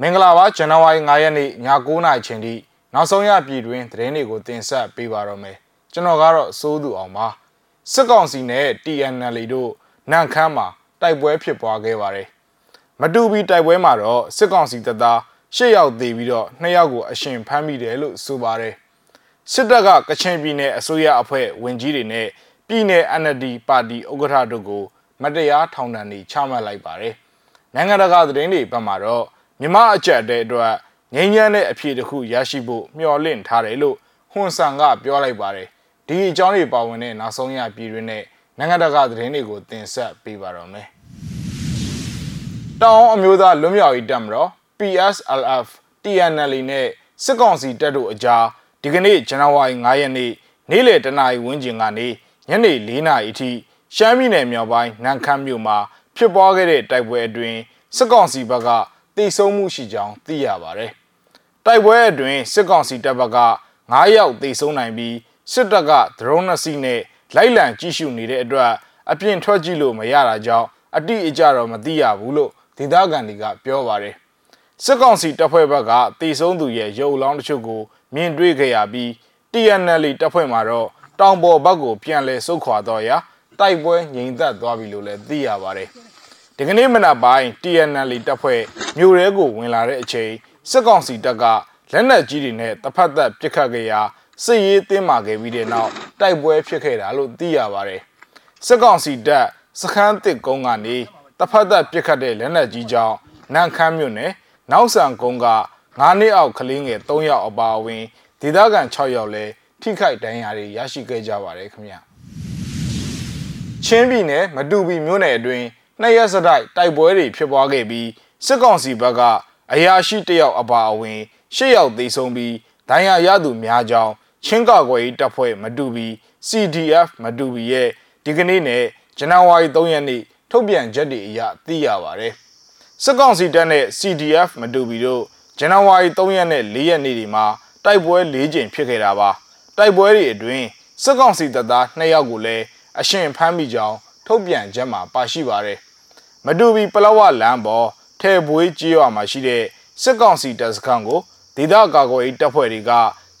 မင်္ဂလာပါဇန်နဝါရီ9ရက်နေ့ည9:00နာရီချိန်ထိနောက်ဆုံးရပြည်တွင်သတင်းတွေကိုတင်ဆက်ပေးပါတော့မယ်ကျွန်တော်ကတော့စိုးသူအောင်ပါစစ်ကောင်စီနဲ့ TNL တို့နန့်ခမ်းမှာတိုက်ပွဲဖြစ်ပွားခဲ့ပါတယ်မတူပီတိုက်ပွဲမှာတော့စစ်ကောင်စီတပ်သား၈ယောက်သေပြီးတော့2ယောက်ကိုအရှင်ဖမ်းမိတယ်လို့ဆိုပါတယ်စစ်တပ်ကကချင်ပြည်နယ်အစိုးရအဖွဲ့ဝင်ကြီးတွေနဲ့ပြည်နယ် NLD ပါတီဥက္ကဋ္ဌတို့ကို မတရားထောင်ဒဏ်တွေချမှတ်လိုက်ပါတယ်နိုင်ငံတကာသတင်းတွေဘက်မှာတော့ မြမအကြက်တဲ့အတွက်ငြိမ်းချမ်းတဲ့အဖြစ်တစ်ခုရရှိဖို့မျှော်လင့်ထားတယ်လို့ဟွန်ဆန်ကပြောလိုက်ပါတယ်ဒီအကြောင်းတွေပါဝင်တဲ့နောက်ဆုံးရပြည်တွင်းနဲ့နိုင်ငံတကာသတင်းတွေကိုတင်ဆက်ပေးပါတော့မယ်တောင်အမျိုးသားလွတ်မြောက်ရေးတပ်မတော် PSLF TNL နဲ့စစ်ကောင်စီတပ်တို့အကြားဒီကနေ့ဇန်နဝါရီ9ရက်နေ့နေ့လယ်တနာရီဝန်းကျင်ကနေညနေ4နာရီအထိရှမ်းပြည်နယ်မြောက်ပိုင်းနန်ခမ်းမြို့မှာဖြစ်ပွားခဲ့တဲ့တိုက်ပွဲအတွင်းစစ်ကောင်စီဘက်က တိဆုံးမှုရှိကြောင်းသိရပါတယ်။တိုက်ပွဲအတွင်းစစ်ကောင်စီတပ်ဘက်က9ယောက်တိဆုံးနိုင်ပြီးစစ်တပ်ကဒရုန်းနှစ်စီးနဲ့လိုက်လံကြည့်ရှုနေတဲ့အတွက်အပြင်ထွက်ကြည့်လို့မရတာကြောင့်အတိအကျတော့မသိရဘူးလို့ဒေသခံတွေကပြောပါတယ်။စစ်ကောင်စီတပ်ဖွဲ့ဘက်ကတိဆုံးသူရဲ့ရုပ်လောင်းတချို့ကိုမြင်တွေ့ခဲ့ရပြီး TNL တပ်ဖွဲ့မှာတော့တောင်ပေါ်ဘက်ကိုပြန်လည်ဆုတ်ခွာတော့ရာတိုက်ပွဲငြိမ်သက်သွားပြီလို့လည်းသိရပါတယ်။ ဒီကနေ့မနက်ပိုင်း TNL တပ်ဖွဲ့မြို့ရဲကိုဝင်လာတဲ့အချိန်စစ်ကောင်စီတပ်ကလက်နက်ကြီးတွေနဲ့တဖက်သက်ပစ်ခတ်ခဲ့ရာစစ်ရေးတင်းမာခဲ့ပြီးတဲ့နောက်တိုက်ပွဲဖြစ်ခဲ့တာလို့သိရပါတယ်စစ်ကောင်စီတပ်စခန်းတစ်ကုန်းကနေတဖက်သက်ပစ်ခတ်တဲ့လက်နက်ကြီးကြောင့်နန့်ခမ်းမြို့နယ်နောက်ဆန်ကုန်းက9နှစ်အောက်ကလေးငယ်3ယောက်အပါအဝင်ဒေသခံ6ယောက်လည်းထိခိုက်ဒဏ်ရာတွေရရှိခဲ့ကြပါတယ်ခင်ဗျချင်းပြည်နယ်မတူပီမြို့နယ်အတွင်း နှစ်ရက်စတိုက်တိုက်ပွဲတွေဖြစ်ပွားခဲ့ပြီးစစ်ကောင်စီဘက်ကအရာရှိတယောက်အပါအဝင်၈ယောက်သေဆုံးပြီးဒဏ်ရာရသူများကြောင်းချင်းကောက်ွယ်ရေးတပ်ဖွဲ့မတူပီ CDF မတူပီရဲ့ဒီကနေ့နဲ့ဇန်နဝါရီ3ရက်နေ့ထုတ်ပြန်ချက်တွေအရသိရပါတယ်စစ်ကောင်စီတပ်နဲ့ CDF မတူပီတို့ဇန်နဝါရီ3ရက်နဲ့4ရက်နေ့ဒီမှာတိုက်ပွဲ၄ကြိမ်ဖြစ်ခဲ့တာပါတိုက်ပွဲတွေအတွင်းစစ်ကောင်စီတပ်သား2ယောက်ကိုလည်းအရှင်ဖမ်းမိကြောင်းထုတ်ပြန်ချက်မှာပါရှိပါတယ် မတူပီပလောဝလမ်းပေါ်ထဲဘွေးကြီးရွာမှာရှိတဲ့စစ်ကောင်စီတပ်စခန်းကိုဒေသကာကွယ်ရေးတပ်ဖွဲ့တွေက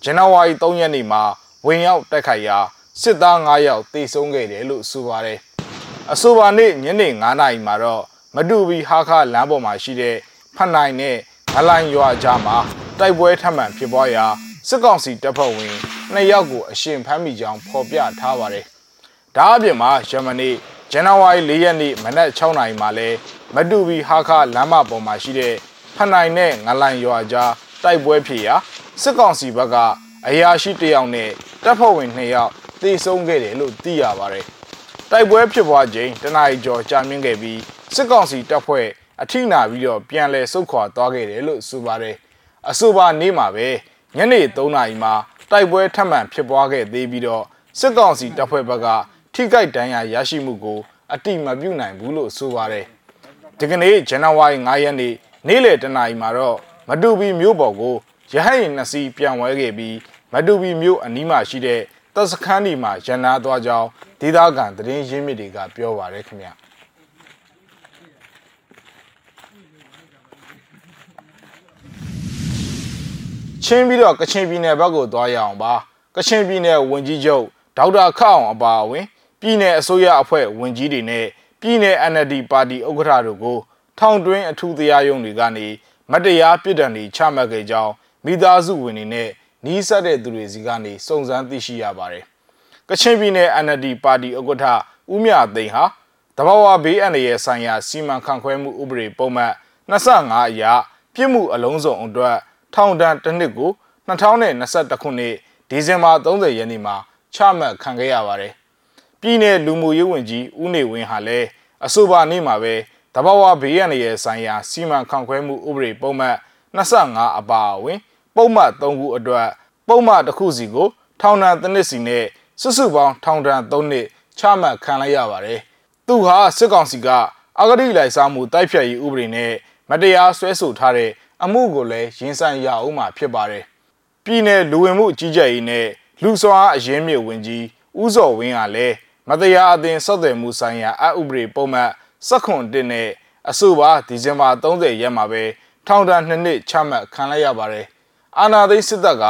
ဇန်နဝါရီ3ရက်နေ့မှာဝင်ရောက်တိုက်ခိုက်ရာစစ်သား9ယောက်တေဆုံးခဲ့တယ်လို့ဆိုပါတယ်။အဆိုပါနေ့ညနေ9နာရီမှာတော့မတူပီဟာခလမ်းပေါ်မှာရှိတဲ့ဖတ်နိုင်နဲ့ဂလိုင်းရွာကြားမှာတိုက်ပွဲထပ်မံဖြစ်ပွားရာစစ်ကောင်စီတပ်ဖွဲ့ဝင်2ယောက်ကိုအရှင်ဖမ်းမိကြောင်းဖော်ပြထားပါတယ်။ဒါအပြင်မှာယမနီ ဇန်နဝါရီ၄ရက်နေ့မနက်6နာရီမှာလဲမတူပီဟာခလမ်းမပေါ်မှာရှိတဲ့ဖနိုင်နဲ့ငလိုင်ရွာကြားတိုက်ပွဲဖြစ်ရာစစ်ကောင်စီဘက်ကအရာရှိတယောက်နဲ့တပ်ဖွဲ့ဝင်2ယောက်သေဆုံးခဲ့တယ်လို့သိရပါတယ်။တိုက်ပွဲဖြစ်ပွားချိန်တနအီကျော်ကြာမြင့်ခဲ့ပြီးစစ်ကောင်စီတပ်ဖွဲ့အထိနာပြီးတော့ပြန်လည်ဆုတ်ခွာသွားခဲ့တယ်လို့ဆိုပါတယ်။အဆိုပါနေ့မှာပဲညနေ3နာရီမှာတိုက်ပွဲထပ်မံဖြစ်ပွားခဲ့သေးပြီးတော့စစ်ကောင်စီတပ်ဖွဲ့ဘက်က ထိခိုက်ဒဏ်ရာရရှိမှုကိုအတိမပြုနိုင်ဘူးလို့ဆိုပါတယ်။ဒီကနေ့ဇန်နဝါရီ9ရက်နေ့နေ့လယ်တနာရီမှာတော့မတူပီမြို့ပေါ်ကိုရဟတ်ရင်နှစ်စီးပြန်ဝဲခဲ့ပြီးမတူပီမြို့အနီးမှာရှိတဲ့တပ်စခန်းဒီမှာရန်နာသွားကြောင်းဒေသခံသတင်းရင်းမြစ်တွေကပြောပါတယ်ခင်ဗျချင်းပြီးတော့ကချင်ပြည်နယ်ဘက်ကိုသွားရအောင်ပါကချင်ပြည်နယ်ဝန်ကြီးချုပ်ဒေါက်တာခအောင်အပါအဝင် ပြည်내အစိုးရအဖွဲ့ဝန်ကြီးတွေနဲ့ပြည်내အ NLD ပါတီဥက္ကဋ္ဌတို့ကိုထောင်တွင်းအထူးတရားရုံးတွေကနေမတရားပြစ်ဒဏ်တွေချမှတ်ခဲ့ကြောင်းမိသားစုဝင်တွေနဲ့နီးစပ်တဲ့သူတွေစီကနေစုံစမ်းသိရှိရပါတယ်။ကချင်ပြည်နယ် NLD ပါတီဥက္ကဋ္ဌဦးမြသိန်းဟာတဘာဝဘေးအန္တရာယ်ဆိုင်ရာစီမံခန့်ခွဲမှုဥပဒေပုံမှန်25အရပြစ်မှုအလုံးစုံအတွက်ထောင်ဒဏ်တစ်နှစ်ကို2021ခုနှစ်ဒီဇင်ဘာ30ရက်နေ့မှာချမှတ်ခံခဲ့ရပါတယ်။ ပြည်내လူမှုရေးဝန်ကြီးဦးနေဝင်းဟာလည်းအဆိုပါနေ့မှာပဲတဘာဝဘေးရန်ရဲ့ဆိုင်ရာစီမံခန့်ခွဲမှုဥပဒေပုံမှန်25အပါအဝင် ပုံမှန်3ခုအတွက်ပုံမှန်တစ်ခုစီကိုထောင်ဒဏ်တစ်နှစ်စီနဲ့စုစုပေါင်းထောင်ဒဏ်3နှစ်ချမှတ်ခံလိုက်ရပါတယ်။သူဟာစစ်ကောင်စီကအဂတိလိုက်စားမှုတိုက်ဖြတ်ရေးဥပဒေနဲ့မတရားဆွဲဆိုထားတဲ့အမှုကိုလည်းရင်ဆိုင်ရအောင်မှာဖြစ်ပါတယ်။ပြည်내လူဝင်မှုကြီးကြပ်ရေးနဲ့လူစွာအရင်းမြစ်ဝင်ကြီးဦးစော်ဝင်းကလည်း မတရားအသင်းဆက်သွယ်မှုဆိုင်ရာအဥပဒေပုံမှန်စက္ခွန်1နဲ့အဆိုပါဒီဇင်ဘာ30ရက်မှာပဲထောင်ဒဏ်2နှစ်ချမှတ်ခံလိုက်ရပါတယ်။အာနာသိန်းစစ်တပ်က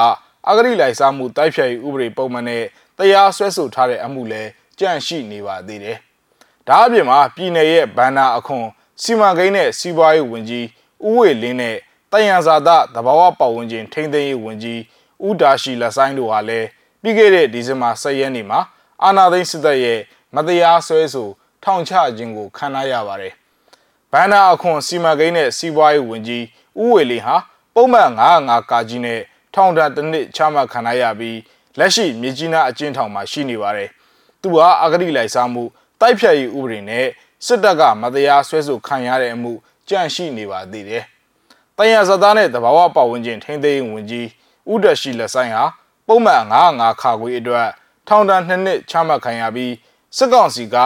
အဂရိလိုက်စားမှုတိုက်ဖြတ်ရေးဥပဒေပုံမှန်နဲ့တရားစွဲဆိုထားတဲ့အမှုလည်းကြန့်ရှိနေပါသေးတယ်။ဒါအပြင်မှာပြည်내ရဲ့ဘန္နာအခွန်စီမံကိန်းနဲ့စီးပွားရေးဝန်ကြီးဦးဝေလင်းနဲ့တယံဇာတသဘာဝပတ်ဝန်းကျင်ထိန်းသိမ်းရေးဝန်ကြီးဦးဒါရှိလက်ဆိုင်တို့ဟာလည်းပြီးခဲ့တဲ့ဒီဇင်ဘာ10ရက်နေ့မှာ အာနာသိန်းစစ်တပ်ရဲ့မတရားဆွဲဆိုထောင်ချခြင်းကိုခံရရပါတယ်။ဘန္နာအခွန်စီမံကိန်းနဲ့စီးပွားရေးဝန်ကြီးဦးဝေလင်းဟာပုံမှန်905ကာကြီးနဲ့ထောင်ဒဏ်တစ်နှစ်ချမှတ်ခံရပြီးလက်ရှိမြေကြီးနားအကျဉ်းထောင်မှာရှိနေပါတယ်။သူဟာအဂတိလိုက်စားမှုတိုက်ဖြတ်ရေးဥပဒေနဲ့စစ်တပ်ကမတရားဆွဲဆိုခံရတဲ့အမှုကြန့်ရှိနေပါသေးတယ်။တယံဇသားနဲ့တဘာဝပတ်ဝန်းကျင်ထိန်းသိမ်းဝင်ကြီးဦးဒရှိလက်ဆိုင်ဟာပုံမှန်905ခါခွေအတွက် ထောင်ဒဏ်2နှစ်ချမှတ်ခံရပြီးစစ်ကောင်စီက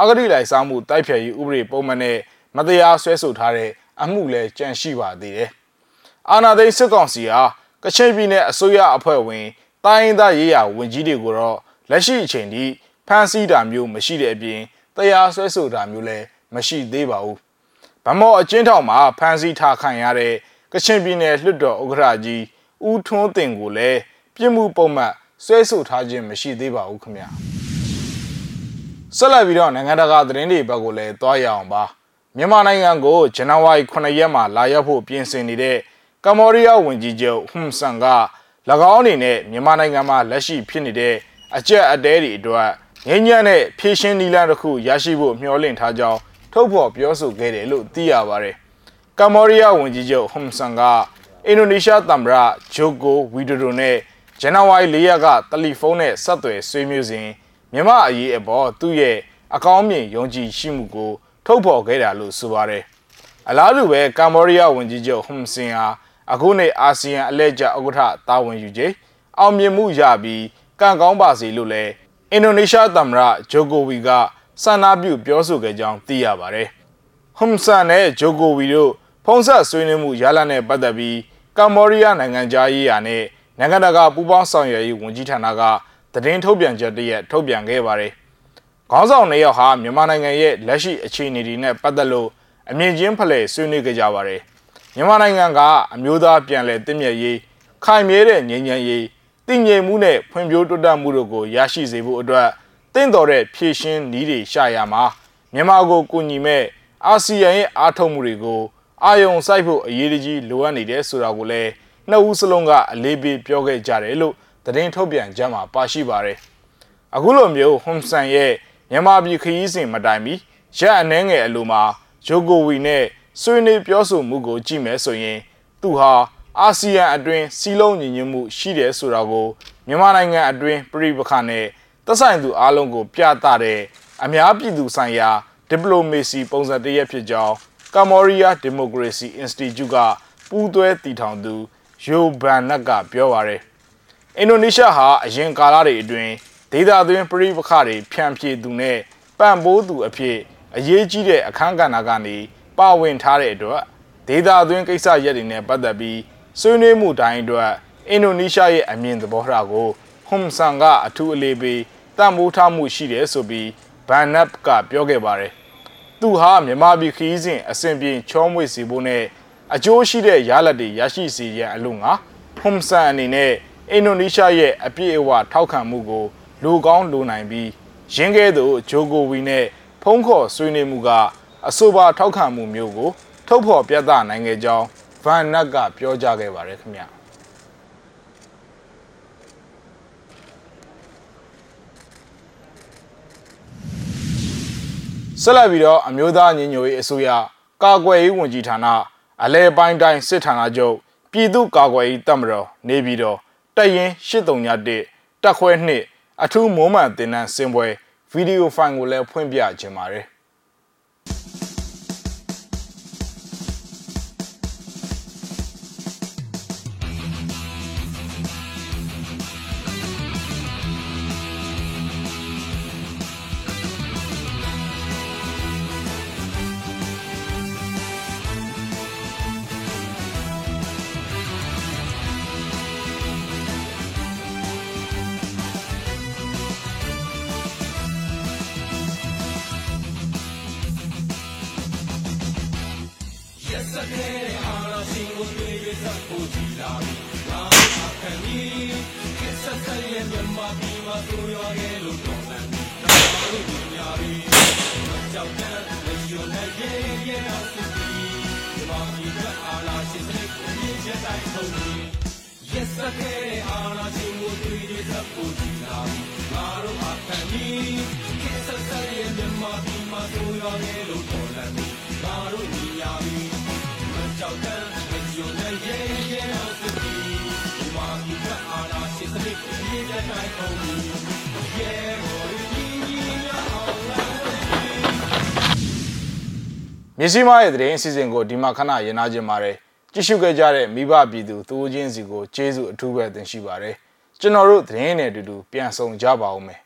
အဂတိလိုက်စားမှုတိုက်ဖျက်ရေးဥပဒေပုံမှန်နဲ့မတရားဆွဲဆိုထားတဲ့အမှုလည်းကြန့်ရှိပါသေးတယ်။အာဏာသိမ်းစစ်ကောင်စီဟာကချင်ပြည်နယ်အစိုးရအဖွဲ့ဝင်တိုင်းသားရေးရာဝန်ကြီးတွေကိုတော့လက်ရှိအချိန်ထိဖမ်းဆီးတာမျိုးမရှိတဲ့အပြင်တရားစွဲဆိုတာမျိုးလည်းမရှိသေးပါဘူး။ဗမော်အကျဉ်းထောင်မှာဖမ်းဆီးထားခံရတဲ့ကချင်ပြည်နယ်လွှတ်တော်ဥက္ကဋ္ဌကြီးဦးထွန်းတင်ကိုလည်းပြစ်မှုပုံမှန် ဆွဲဆိုထားခြင်းမရှိသေးပါဘူးခင်ဗျာ။ဆက်လက်ပြီးတော့နိုင်ငံတကာသတင်းတွေဘက်ကိုလည်းသွားရအောင်ပါ။မြန်မာနိုင်ငံကိုဇန်နဝါရီ9ရက်မှာလာရောက်ဖို့ပြင်ဆင်နေတဲ့ကမ္ဘောဒီးယားဝန်ကြီးချုပ်ဟွန်ဆန်က၎င်းအနေနဲ့မြန်မာနိုင်ငံမှာလက်ရှိဖြစ်နေတဲ့အကြက်အတဲတွေအတွက်ငြိမ်းချမ်းတဲ့ဖြည့်ရှင်းနီလန်းတစ်ခုရရှိဖို့မျှော်လင့်ထားကြောင်းထုတ်ဖော်ပြောဆိုခဲ့တယ်လို့သိရပါတယ်။ကမ္ဘောဒီးယားဝန်ကြီးချုပ်ဟွန်ဆန်ကအင်ဒိုနီးရှားသမ္မတဂျိုကိုဝီဒိုဒိုနဲ့ ဇန်နဝါရီ၄ရက်ကတယ်လီဖုန်းနဲ့ဆက်သွယ်ဆွေးနွေးစဉ်မြန်မာအရေးအပေါ်သူ့ရဲ့အကောင်းမြင်ယုံကြည်ရှိမှုကို ထုတ်ဖော်ခဲ့တာလို့ဆိုပါတယ်။အလားတူပဲကမ္ဘောဒီးယားဝန်ကြီးချုပ်ဟွန်ဆင်ဟာအခုနေ့အာဆီယံအလဲကျဥက္ကဋ္ဌတာဝန်ယူခြင်းအောင်မြင်မှုရပြီးကံကောင်းပါစေလို့လည်းအင်ဒိုနီးရှားသမ္မတဂျိုကိုဝီကဆန္ဒပြုပြောဆိုခဲ့ကြောင်းသိရပါတယ်။ဟွန်ဆန်နဲ့ဂျိုကိုဝီတို့ဖုံးဆက်ဆွေးနွေးမှုရလနဲ့ပတ်သက်ပြီးကမ္ဘောဒီးယားနိုင်ငံသားရေးရာနဲ့ နိုင်ငံတကာပူးပေါင်းဆောင်ရွက်ရေးဝန်ကြီးဌာနကသတင်းထုတ်ပြန်ချက်တရက်ထုတ်ပြန်ခဲ့ပါတယ်။ခေါင်းဆောင်နှစ်ယောက်ဟာမြန်မာနိုင်ငံရဲ့လက်ရှိအခြေအနေတွေနဲ့ပတ်သက်လို့အမြင့်ချင်းဖလှယ်ဆွေးနွေးကြကြပါတယ်။မြန်မာနိုင်ငံကအမျိုးသားပြန်လည်တည်မြဲရေးခိုင်မြဲတဲ့ငြိမ်းချမ်းရေးတည်ငြိမ်မှုနဲ့ဖွံ့ဖြိုးတိုးတက်မှုတို့ကိုရရှိစေဖို့အတွက်တင့်တော်တဲ့ဖြည့်ရှင်းနည်းတွေရှာရမှာမြန်မာကိုကူညီမဲ့အာဆီယံရဲ့အားထုတ်မှုတွေကိုအာယုံစိုက်ဖို့အရေးကြီးလိုအပ်နေတယ်ဆိုတာကိုလည်း နှစ်ဦးစလုံးကအလေးပေးပြောခဲ့ကြတယ်လို့သတင်းထုတ်ပြန်ကြမှာပါရှိပါတယ်။အခုလိုမျိုးဟွန်ဆန်ရဲ့မြန်မာပြည်ခရီးစဉ်မတိုင်မီရက်အနှဲငယ်အလိုမှာဂျိုကိုဝီနဲ့ဆွေးနွေးပြောဆိုမှုကိုကြည့်မယ်ဆိုရင်သူဟာအာဆီယံအတွင်းစီးလုံးညီညွတ်မှုရှိတယ်ဆိုတာကိုမြန်မာနိုင်ငံအတွင်းပြည်ပခါနဲ့သက်ဆိုင်သူအားလုံးကိုပြသတဲ့အများပြည်သူဆိုင်ရာဒီပလိုမေစီပုံစံတရက်ဖြစ်ကြောင်းကမ္ဘောဒီးယားဒီမိုကရေစီအင်စတီကျုကပူးတွဲတည်ထောင်သူ ယိုဘန်နက်ကပြောပါရယ်အင်ဒိုနီးရှားဟာအရင်ကာလတွေအတွင်းဒေသတွင်းပြည်ပခါတွေဖြန့်ဖြေသူနဲ့ပံ့ပိုးသူအဖြစ်အရေးကြီးတဲ့အခန်းကဏ္ဍကနေပါဝင်ထားတဲ့အတွက်ဒေသအတွင်းကိစ္စရပ်တွေနဲ့ပတ်သက်ပြီးဆွေးနွေးမှုတိုင်းအတွက်အင်ဒိုနီးရှားရဲ့အမြင်သဘောထားကိုဟွန်ဆန်ကအထူးအလေးပေးတံမိုးထားမှုရှိတယ်ဆိုပြီးဘန်နပ်ကပြောခဲ့ပါတယ်။သူဟာမြန်မာပြည်ခီးစဉ်အစဉ်ပြေချောမွေ့စီဖို့နဲ့ အကျိုးရှိတဲ့ရလဒ်တွေရရှိစေရန်အလို့ငါဟွန်ဆန်အနေနဲ့အင်ဒိုနီးရှားရဲ့အပြည့်အဝထောက်ခံမှုကိုလူကောင်းလူနိုင်ပြီးရင်းကဲသို့ဂျိုကိုဝီနဲ့ဖုံးခေါ်ဆွေးနွေးမှုကအဆိုပါထောက်ခံမှုမျိုးကို ထုတ်ဖော်ပြသနိုင်ခဲ့ကြောင်းဗန်နတ်ကပြောကြားခဲ့ပါတယ်ခင်ဗျာဆက်လက်ပြီးတော့အမျိုးသားညီညွတ်ရေးအစိုးရကာကွယ်ရေးဝန်ကြီးဌာန အလဲပိုင်းတိုင်းစစ်ဌာနချုပ်ပြည်သူ့ကာကွယ်ရေးတပ်မတော်နေပြည်တော်တပ်ရင်း831တပ်ခွဲ2အထူးမိုးမှန်တင်နန်းစင်ပွဲဗီဒီယိုဖိုင်ကိုလည်းဖွင့်ပြခြင်းပါတယ် ရက်စက်တဲ့အာရာရှင်ကိုတွေ့ရစဖို့ကြည်လာပြီ။ဒါအခက်ကြီးကစက်တဲ့မြန်မာပြည်မှာသူရောရဲ့လို့တော်လန်။ဒါလို့ဒီညာရီကြောက်တဲ့လေယုံနဲ့ရဲရဲအောင်သူပြီးဒီမှာဒီကအာရာရှင်စိတ်ကိုမြင်ချက်တိုင်းဆုံးပြီးရက်စက်တဲ့အာရာရှင်ကိုတွေ့ရစဖို့ကြည်လာပြီ။ဒါလို့အခက်ကြီးကစက်တဲ့မြန်မာပြည်မှာသူရောရဲ့လို့ မြေစီမားရဲ့တရင်အစီအစဉ်ကိုဒီမှာခဏရင်နာခြင်းပါတယ်ကြည့်ရှုခဲ့ကြတဲ့မိဘပြည်သူသူချင်းစီကိုကျေးဇူးအထူးပဲတင်ရှိပါတယ်ကျွန်တော်တို့သတင်းနဲ့အတူတူပြန်ဆောင်ကြပါဦးမယ်